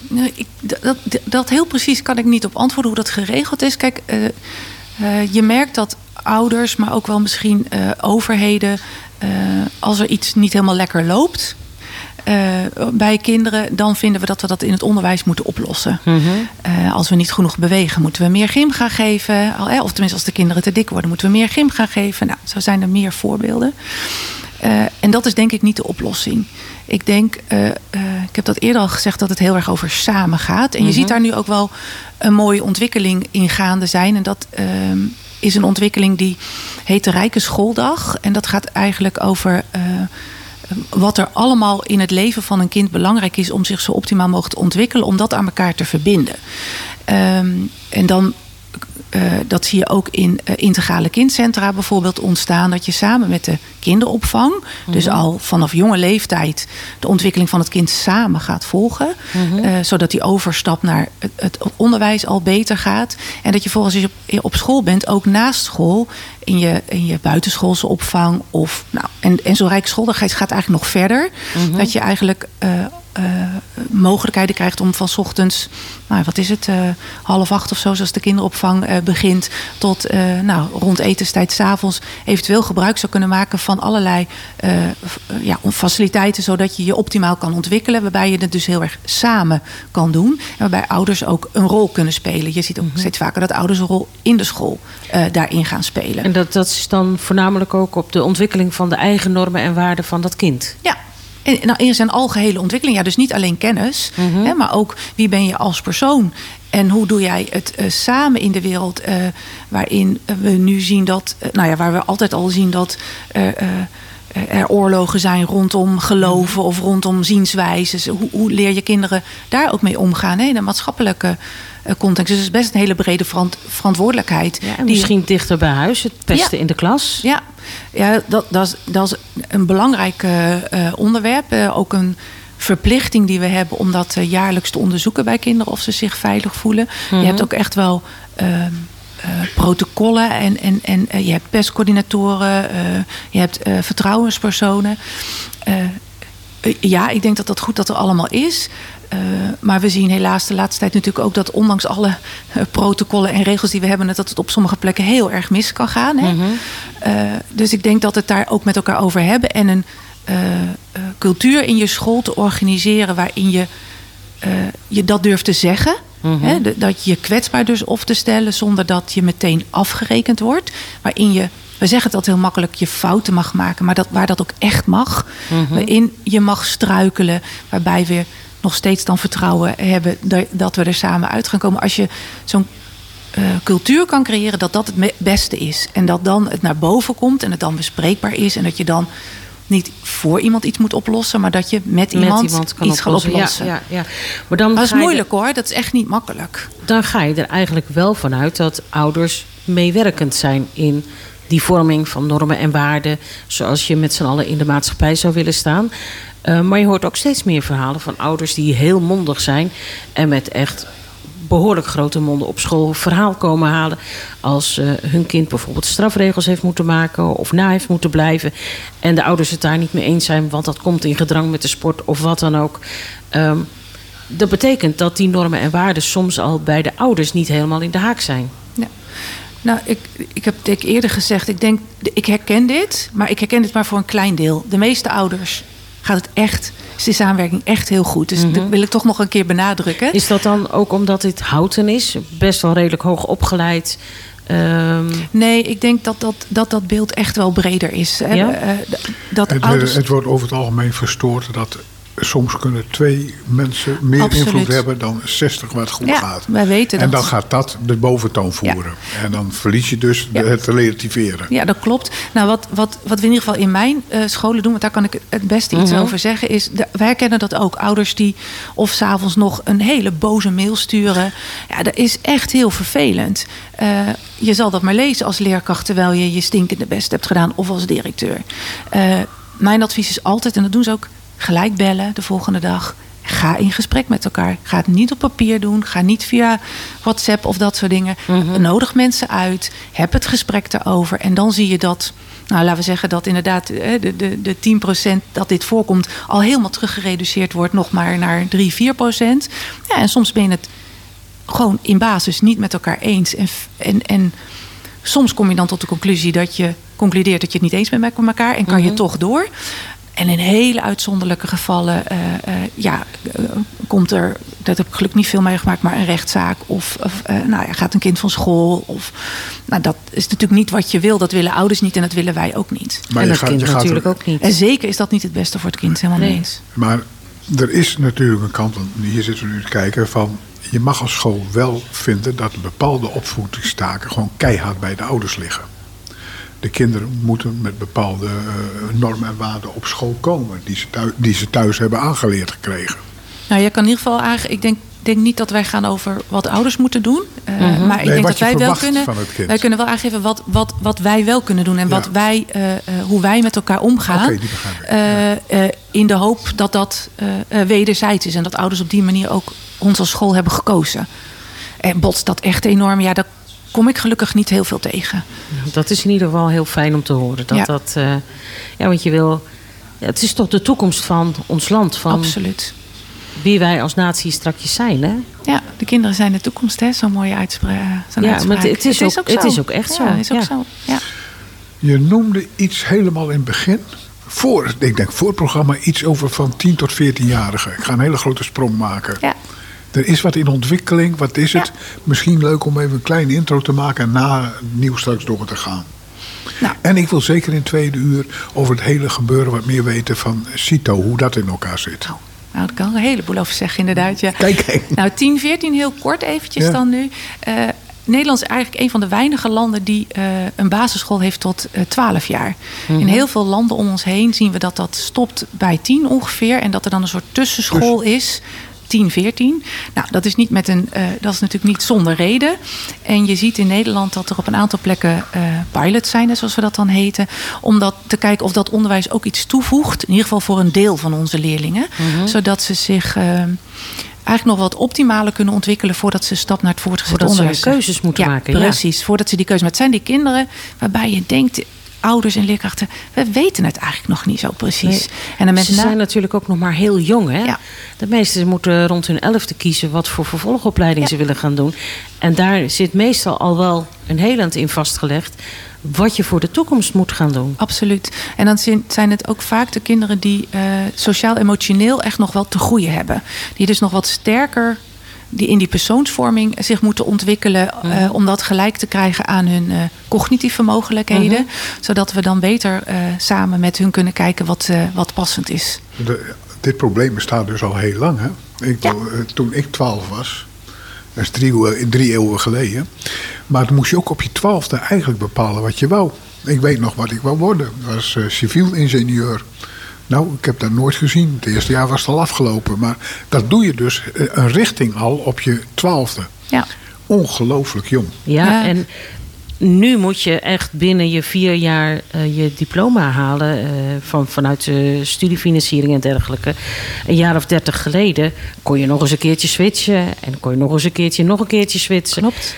ik, dat, dat, heel precies kan ik niet op antwoorden hoe dat geregeld is. Kijk, eh, eh, je merkt dat ouders, maar ook wel misschien eh, overheden, als er iets niet helemaal lekker loopt. bij kinderen, dan vinden we dat we dat in het onderwijs moeten oplossen. Eh, als we niet genoeg bewegen, moeten we meer gym gaan geven. Al, eh, Of tenminste, als de kinderen te dik worden, moeten we meer gym gaan geven. Nou, zo zijn er meer voorbeelden. En dat is denk ik niet de oplossing. Ik denk, eh, eh, ik heb dat eerder al gezegd, dat het heel erg over samen gaat. En je ziet daar nu ook wel een mooie ontwikkeling in gaande zijn. En dat ehm, is een ontwikkeling die heet de Rijke Schooldag. En dat gaat eigenlijk over eh, wat er allemaal in het leven van een kind belangrijk is om zich zo optimaal mogelijk te ontwikkelen, om dat aan elkaar te verbinden. Ehm, en dan dat zie je ook in eh, integrale kindcentra bijvoorbeeld ontstaan. Dat je samen met de kinderopvang, dus al vanaf jonge leeftijd, de ontwikkeling van het kind samen gaat volgen. eh, zodat die overstap naar het, het onderwijs al beter gaat. En dat je volgens als je op, op school bent, ook naast school, in je, in je buitenschoolse opvang. Of, nou, en, en zo'n rijksschooldigheid gaat eigenlijk nog verder. Dat je eigenlijk. eh, eh, mogelijkheden krijgt om van 's ochtends, nou, wat is het, eh, half acht of zo, zoals de kinderopvang eh, begint, tot eh, nou, rond etenstijd s'avonds eventueel gebruik zou kunnen maken van allerlei eh, eh, ja, faciliteiten, zodat je je optimaal kan ontwikkelen, waarbij je het dus heel erg samen kan doen. En waarbij ouders ook een rol kunnen spelen. Je ziet ook steeds vaker dat ouders een rol in de school eh, daarin gaan spelen. En dat, dat is dan voornamelijk ook op de ontwikkeling van de eigen normen en waarden van dat kind. Ja. En, nou, in zijn algehele ontwikkeling. Ja, dus niet alleen kennis, hè, maar ook wie ben je als persoon. En hoe doe jij het eh, samen in de wereld eh, waarin we nu zien dat, eh, nou ja, waar we altijd al zien dat er oorlogen zijn rondom geloven of rondom zienswijzes. Hoe, hoe leer je kinderen daar ook mee omgaan hè, in een maatschappelijke context? Dus het is best een hele brede verant- verantwoordelijkheid. Ja, en die- misschien dichter bij huis, het pesten Ja. in de klas. ja, ja dat, dat, is, dat is een belangrijk eh, eh, onderwerp. Eh, ook een verplichting die we hebben om dat eh, jaarlijks te onderzoeken bij kinderen of ze zich veilig voelen. Je hebt ook echt wel ehm, eh, protocollen en, en, en eh, je hebt pestcoördinatoren, eh, je hebt eh, vertrouwenspersonen. Eh, eh, ja, ik denk dat dat goed dat er allemaal is. Eh, maar we zien helaas de laatste tijd natuurlijk ook dat ondanks alle eh, protocollen en regels die we hebben, dat het op sommige plekken heel erg mis kan gaan. Hè? Eh, dus ik denk dat het daar ook met elkaar over hebben en een cultuur in je school te organiseren waarin je je dat durft te zeggen. Hè, de- dat je je kwetsbaar dus op te stellen zonder dat je meteen afgerekend wordt. Waarin je, we zeggen het altijd heel makkelijk, je fouten mag maken, maar dat, waar dat ook echt mag. Waarin je mag struikelen, waarbij we nog steeds dan vertrouwen hebben dat- we er samen uit gaan komen. Als je zo'n eh, cultuur kan creëren dat dat het beste is. En dat dan het naar boven komt en het dan bespreekbaar is. En dat je dan niet voor iemand iets moet oplossen, maar dat je met iemand, Met iemand kan iets oplossen. gaat oplossen. Ja, ja, ja. Maar dan dat is moeilijk hoor, dat is echt niet makkelijk. dan ga je er eigenlijk wel vanuit dat ouders meewerkend zijn in die vorming van normen en waarden. Zoals je met z'n allen in de maatschappij zou willen staan. Eh, maar je hoort ook steeds meer verhalen van ouders die heel mondig zijn. En met echt behoorlijk grote monden op school verhaal komen halen. Als eh, hun kind bijvoorbeeld strafregels heeft moeten maken of na heeft moeten blijven. En de ouders het daar niet mee eens zijn, want dat komt in gedrang met de sport of wat dan ook. Ehm, dat betekent dat die normen en waarden soms al bij de ouders niet helemaal in de haak zijn. Nou, ik, ik heb denk ik eerder gezegd, ik denk, ik herken dit, maar ik herken dit maar voor een klein deel. De meeste ouders gaat het echt, is de samenwerking echt heel goed. Dus dat wil ik toch nog een keer benadrukken. Is dat dan ook omdat dit houten is? Best wel redelijk hoog opgeleid. Ehm, Nee, ik denk dat dat, dat, dat beeld echt wel breder is. hè. Ja? Eh, dat Het, ouders... het wordt over het algemeen verstoord dat soms kunnen twee mensen meer Absoluut. invloed hebben dan 60 waar het goed Ja, gaat. wij weten en dat. dan gaat dat de boventoon voeren. En dan verlies je dus Ja. het relativeren. Ja, dat klopt. Nou, wat, wat, wat we in ieder geval in mijn eh, scholen doen, want daar kan ik het beste iets Mhm. over zeggen, is de, wij kennen dat ook. Ouders die of s'avonds nog een hele boze mail sturen. Ja, dat is echt heel vervelend. Eh, je zal dat maar lezen als leerkracht terwijl je je stinkende best hebt gedaan of als directeur. Eh, mijn advies is altijd, en dat doen ze ook, gelijk bellen de volgende dag. Ga in gesprek met elkaar. Ga het niet op papier doen. Ga niet via WhatsApp of dat soort dingen. Nodig mensen uit. Heb het gesprek erover. En dan zie je dat, nou laten we zeggen dat inderdaad eh, de, de, de 10% dat dit voorkomt al helemaal teruggereduceerd wordt, nog maar naar 3, 4%. Ja, en soms ben je het gewoon in basis niet met elkaar eens. En, en, en soms kom je dan tot de conclusie dat je concludeert dat je het niet eens bent met elkaar en kan je toch door. En in hele uitzonderlijke gevallen eh, eh, ja, eh, komt er, dat heb ik gelukkig niet veel meegemaakt, maar een rechtszaak. Of, of eh, nou ja, gaat een kind van school. Of, nou, dat is natuurlijk niet wat je wil. Dat willen ouders niet en dat willen wij ook niet. Maar en dat gaat- kind natuurlijk er- ook niet. En zeker is dat niet het beste voor het kind, helemaal Nee. eens. Maar er is natuurlijk een kant, want hier zitten we nu te kijken, van je mag als school wel vinden dat bepaalde opvoedingstaken gewoon keihard bij de ouders liggen. De kinderen moeten met bepaalde eh, normen en waarden op school komen, die ze, thuis, die ze thuis hebben aangeleerd gekregen. Nou, je kan in ieder geval aange- Ik denk, denk niet dat wij gaan over wat ouders moeten doen. Eh, Maar ik Mhm. Nee, denk wat dat wij wel kunnen. van het kind. Wij kunnen wel aangeven wat, wat, wat wij wel kunnen doen. En wat Ja. wij, eh, eh, hoe wij met elkaar omgaan. Eh, eh, in de hoop dat dat wederzijds is. En dat ouders op die manier ook ons als school hebben gekozen. En botst dat echt enorm. Ja, daar kom ik gelukkig niet heel veel tegen. Dat is in ieder geval heel fijn om te horen. Dat Ja. dat, eh, ja, want je wil. ja, Het is toch de toekomst van ons land, van Absoluut. wie wij als natie strakjes zijn, hè? Ja, de kinderen zijn de toekomst, hè? Zo'n mooie uitspraak. zo'n Ja, uitspraak. maar het is ook- het zo. is ook echt zo, Ja, is ook ja. zo. Ja. Je noemde iets helemaal in het begin, voor, ik denk voor het programma, iets over van 10 tot 14-jarigen. Ik ga een hele grote sprong maken. Ja. Er is wat in ontwikkeling. Wat is het? Ja. Misschien leuk om even een kleine intro te maken en na het nieuws straks door te gaan. Nou. En ik wil zeker in het tweede uur over het hele gebeuren wat meer weten van CITO, hoe dat in elkaar zit. Nou, nou, daar kan ik een heleboel over zeggen, inderdaad. Ja. Kijk, kijk. Nou, 10, 14, heel kort eventjes Ja. dan nu. Eh, Nederland is eigenlijk een van de weinige landen die eh, een basisschool heeft tot eh 12 jaar. In heel veel landen om ons heen zien we dat dat stopt bij 10 ongeveer. En dat er dan een soort tussenschool is. 10, 14. Nou, dat is, niet met een, eh, dat is natuurlijk niet zonder reden. En je ziet in Nederland dat er op een aantal plekken eh, pilots zijn, zoals we dat dan heten. Om dat te kijken of dat onderwijs ook iets toevoegt. In ieder geval voor een deel van onze leerlingen. Zodat ze zich eh, eigenlijk nog wat optimaler kunnen ontwikkelen voordat ze een stap naar het voortgezet Voordat ze onderwijs keuzes moeten ja, maken, ja. Precies, voordat ze die keuze maken. Het zijn die kinderen waarbij je denkt, ouders en leerkrachten, we weten het eigenlijk nog niet zo precies. Nee. En dan met Ze na- zijn natuurlijk ook nog maar heel jong. Hè? Ja. De meesten moeten rond hun elfde kiezen wat voor vervolgopleiding Ja. ze willen gaan doen. En daar zit meestal al wel een heel eind in vastgelegd wat je voor de toekomst moet gaan doen. Absoluut. En dan zijn- zijn het ook vaak de kinderen die eh, sociaal-emotioneel echt nog wel te groeien hebben. Die dus nog wat sterker die in die persoonsvorming zich moeten ontwikkelen. eh, om dat gelijk te krijgen aan hun eh, cognitieve mogelijkheden. Zodat we dan beter eh, samen met hun kunnen kijken wat, eh, wat passend is. De- dit probleem bestaat dus al heel lang. Hè? Ik, Ja. Toen ik 12 was, dat is drie, eeuwen- drie eeuwen geleden. Maar toen moest je ook op je twaalfde eigenlijk bepalen wat je wou. Ik weet nog wat ik wou worden. Ik was eh, civiel ingenieur. Nou, ik heb dat nooit gezien. Het eerste jaar was het al afgelopen. Maar dat doe je dus eh, een richting al op je twaalfde. Ja. Ongelooflijk jong. Ja, Ja. en nu moet je echt binnen je vier jaar eh, je diploma halen eh, van, vanuit de studiefinanciering en dergelijke. Een jaar of dertig geleden kon je nog eens een keertje switchen en kon je nog eens een keertje nog een keertje switchen. Klopt.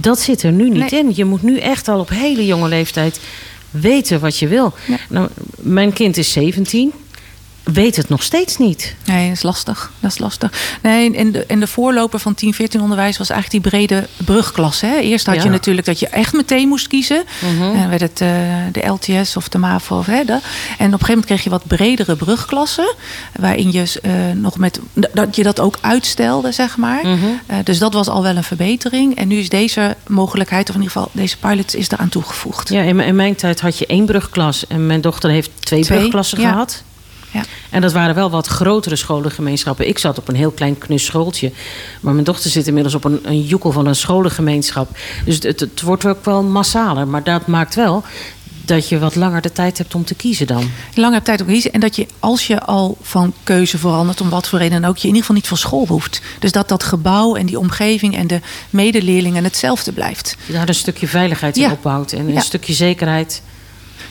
Dat zit er nu niet Nee. in. Je moet nu echt al op hele jonge leeftijd weten wat je wil. Ja. Nou, mijn kind is 17. Weet het nog steeds niet. Nee, dat is lastig. Dat is lastig. Nee, en de, en de voorloper van 10, 14 onderwijs was eigenlijk die brede brugklasse. Hè? Eerst had je natuurlijk dat je echt meteen moest kiezen. En dan werd het eh, de LTS of de MAVO. Of, hè, de. En op een gegeven moment kreeg je wat bredere brugklassen. Waarin je eh, nog met, dat je dat ook uitstelde, zeg maar. Eh, dus dat was al wel een verbetering. En nu is deze mogelijkheid, of in ieder geval deze pilot, is eraan toegevoegd. Ja, in, mijn- in mijn tijd had je één brugklas en mijn dochter heeft twee, Twee, brugklassen ja. gehad. Ja. En dat waren wel wat grotere scholengemeenschappen. Ik zat op een heel klein knus schooltje. Maar mijn dochter zit inmiddels op een, een joekel van een scholengemeenschap. Dus het, het, het wordt ook wel massaler. Maar dat maakt wel dat je wat langer de tijd hebt om te kiezen dan. Lang hebt tijd om te kiezen. En dat je, als je al van keuze verandert, om wat voor reden dan ook, je in ieder geval niet van school hoeft. Dus dat dat gebouw en die omgeving en de medeleerlingen hetzelfde blijft. Je daar een stukje veiligheid in Ja. opbouwt. En een Ja. stukje zekerheid.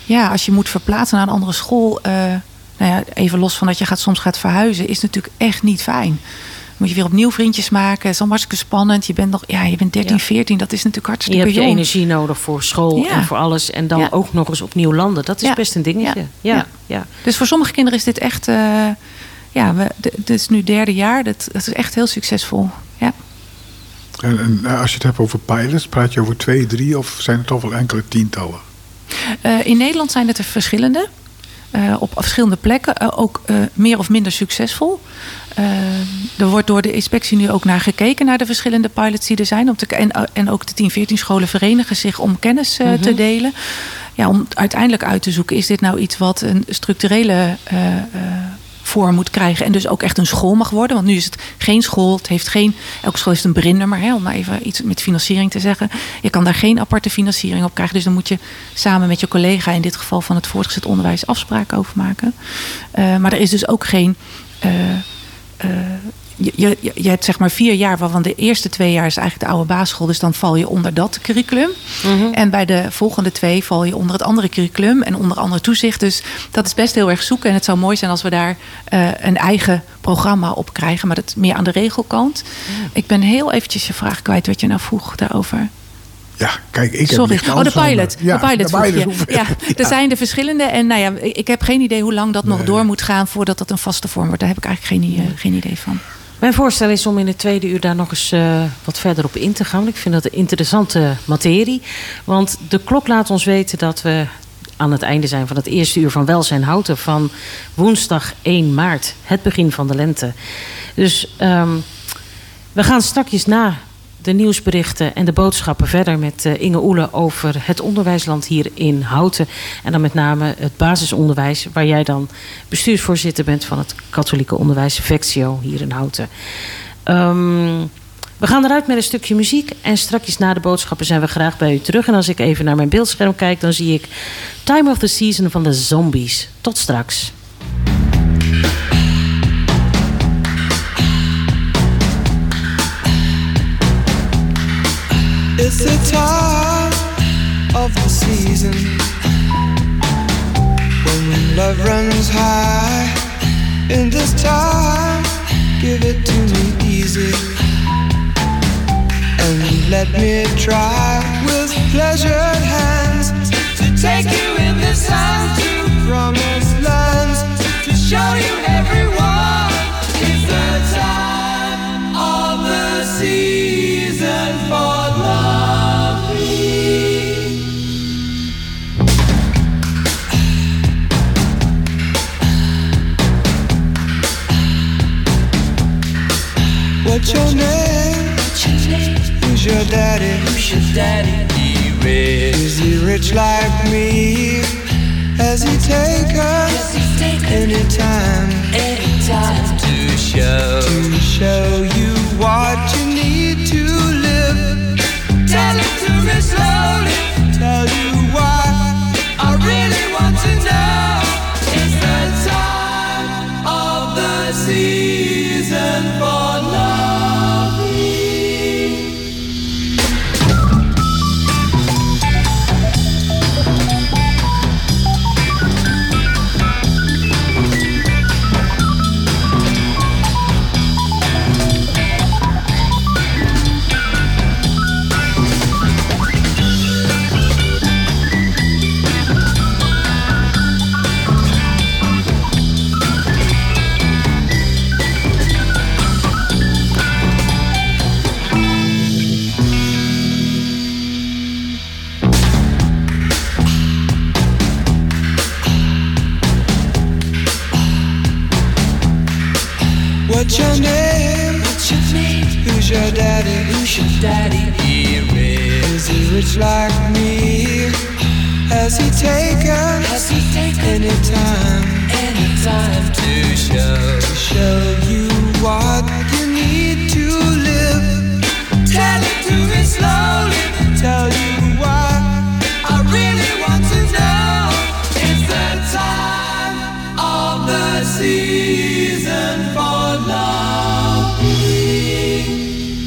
Ja, als je moet verplaatsen naar een andere school, eh, nou ja, even los van dat je gaat, soms gaat verhuizen, is natuurlijk echt niet fijn. Moet je weer opnieuw vriendjes maken. Het is allemaal hartstikke spannend. Je bent nog, ja, je bent 13, Ja. 14. Dat is natuurlijk Je hartstikke hebt je jong. energie nodig voor school Ja. en voor alles. En dan Ja. ook nog eens opnieuw landen. Dat is Ja. best een dingetje. Ja. Ja. Ja. Ja. Dus voor sommige kinderen is dit echt, eh, ja, we, dit is nu derde jaar. Dat, dat is echt heel succesvol. Ja. En, en eh, als je het hebt over pilots, praat je over twee, drie of zijn het toch wel enkele tientallen? Eh, in Nederland zijn het er verschillende. Eh, op verschillende plekken. eh, ook eh, meer of minder succesvol. Er wordt door de inspectie nu ook naar gekeken, naar de verschillende pilots die er zijn. Om te, en, en ook de 10, 14 scholen verenigen zich om kennis te delen. Ja, om uiteindelijk uit te zoeken, is dit nou iets wat een structurele moet krijgen. En dus ook echt een school mag worden. Want nu is het geen school. Het heeft geen, elke school heeft een brinnummer. Hè, om maar even iets met financiering te zeggen. Je kan daar geen aparte financiering op krijgen. Dus dan moet je samen met je collega, in dit geval van het voortgezet onderwijs, afspraken over maken. Eh, maar er is dus ook geen. eh, eh, je, je, je hebt zeg maar vier jaar, waarvan de eerste twee jaar is eigenlijk de oude basisschool. Dus dan val je onder dat curriculum. En bij de volgende twee val je onder het andere curriculum en onder andere toezicht. Dus dat is best heel erg zoeken. En het zou mooi zijn als we daar eh, een eigen programma op krijgen. Maar dat meer aan de regelkant. Ik ben heel eventjes je vraag kwijt wat je nou vroeg daarover. Ja, kijk, ik heb Sorry. Oh, de pilot. Ja, de pilot, Ja, er zijn er verschillende. En nou ja, ik heb geen idee hoe lang dat nog door moet gaan voordat dat een vaste vorm wordt. Daar heb ik eigenlijk geen, eh, geen idee van. Mijn voorstel is om in het tweede uur daar nog eens eh, wat verder op in te gaan. Ik vind dat een interessante materie. Want de klok laat ons weten dat we aan het einde zijn van het eerste uur van Welzijn Houten van woensdag 1 maart, het begin van de lente. Dus ehm, we gaan straks na de nieuwsberichten en de boodschappen verder met eh, Inge Oele over het onderwijsland hier in Houten. En dan met name het basisonderwijs, waar jij dan bestuursvoorzitter bent van het katholieke onderwijs Vectio hier in Houten. Ehm, we gaan eruit met een stukje muziek en straks na de boodschappen zijn we graag bij u terug. En als ik even naar mijn beeldscherm kijk, dan zie ik Time of the Season van de Zombies. Tot straks. It's the time of the season when love runs high. In this time, give it to me easy and let me try with pleasured hands to take you in the sun to promised lands to show you What's your name? Who's your daddy? Who's your daddy? He rich. Is he rich like me? Has he take us anytime? Anytime to show to show you what you need to live. Tell it to me slowly. Tell you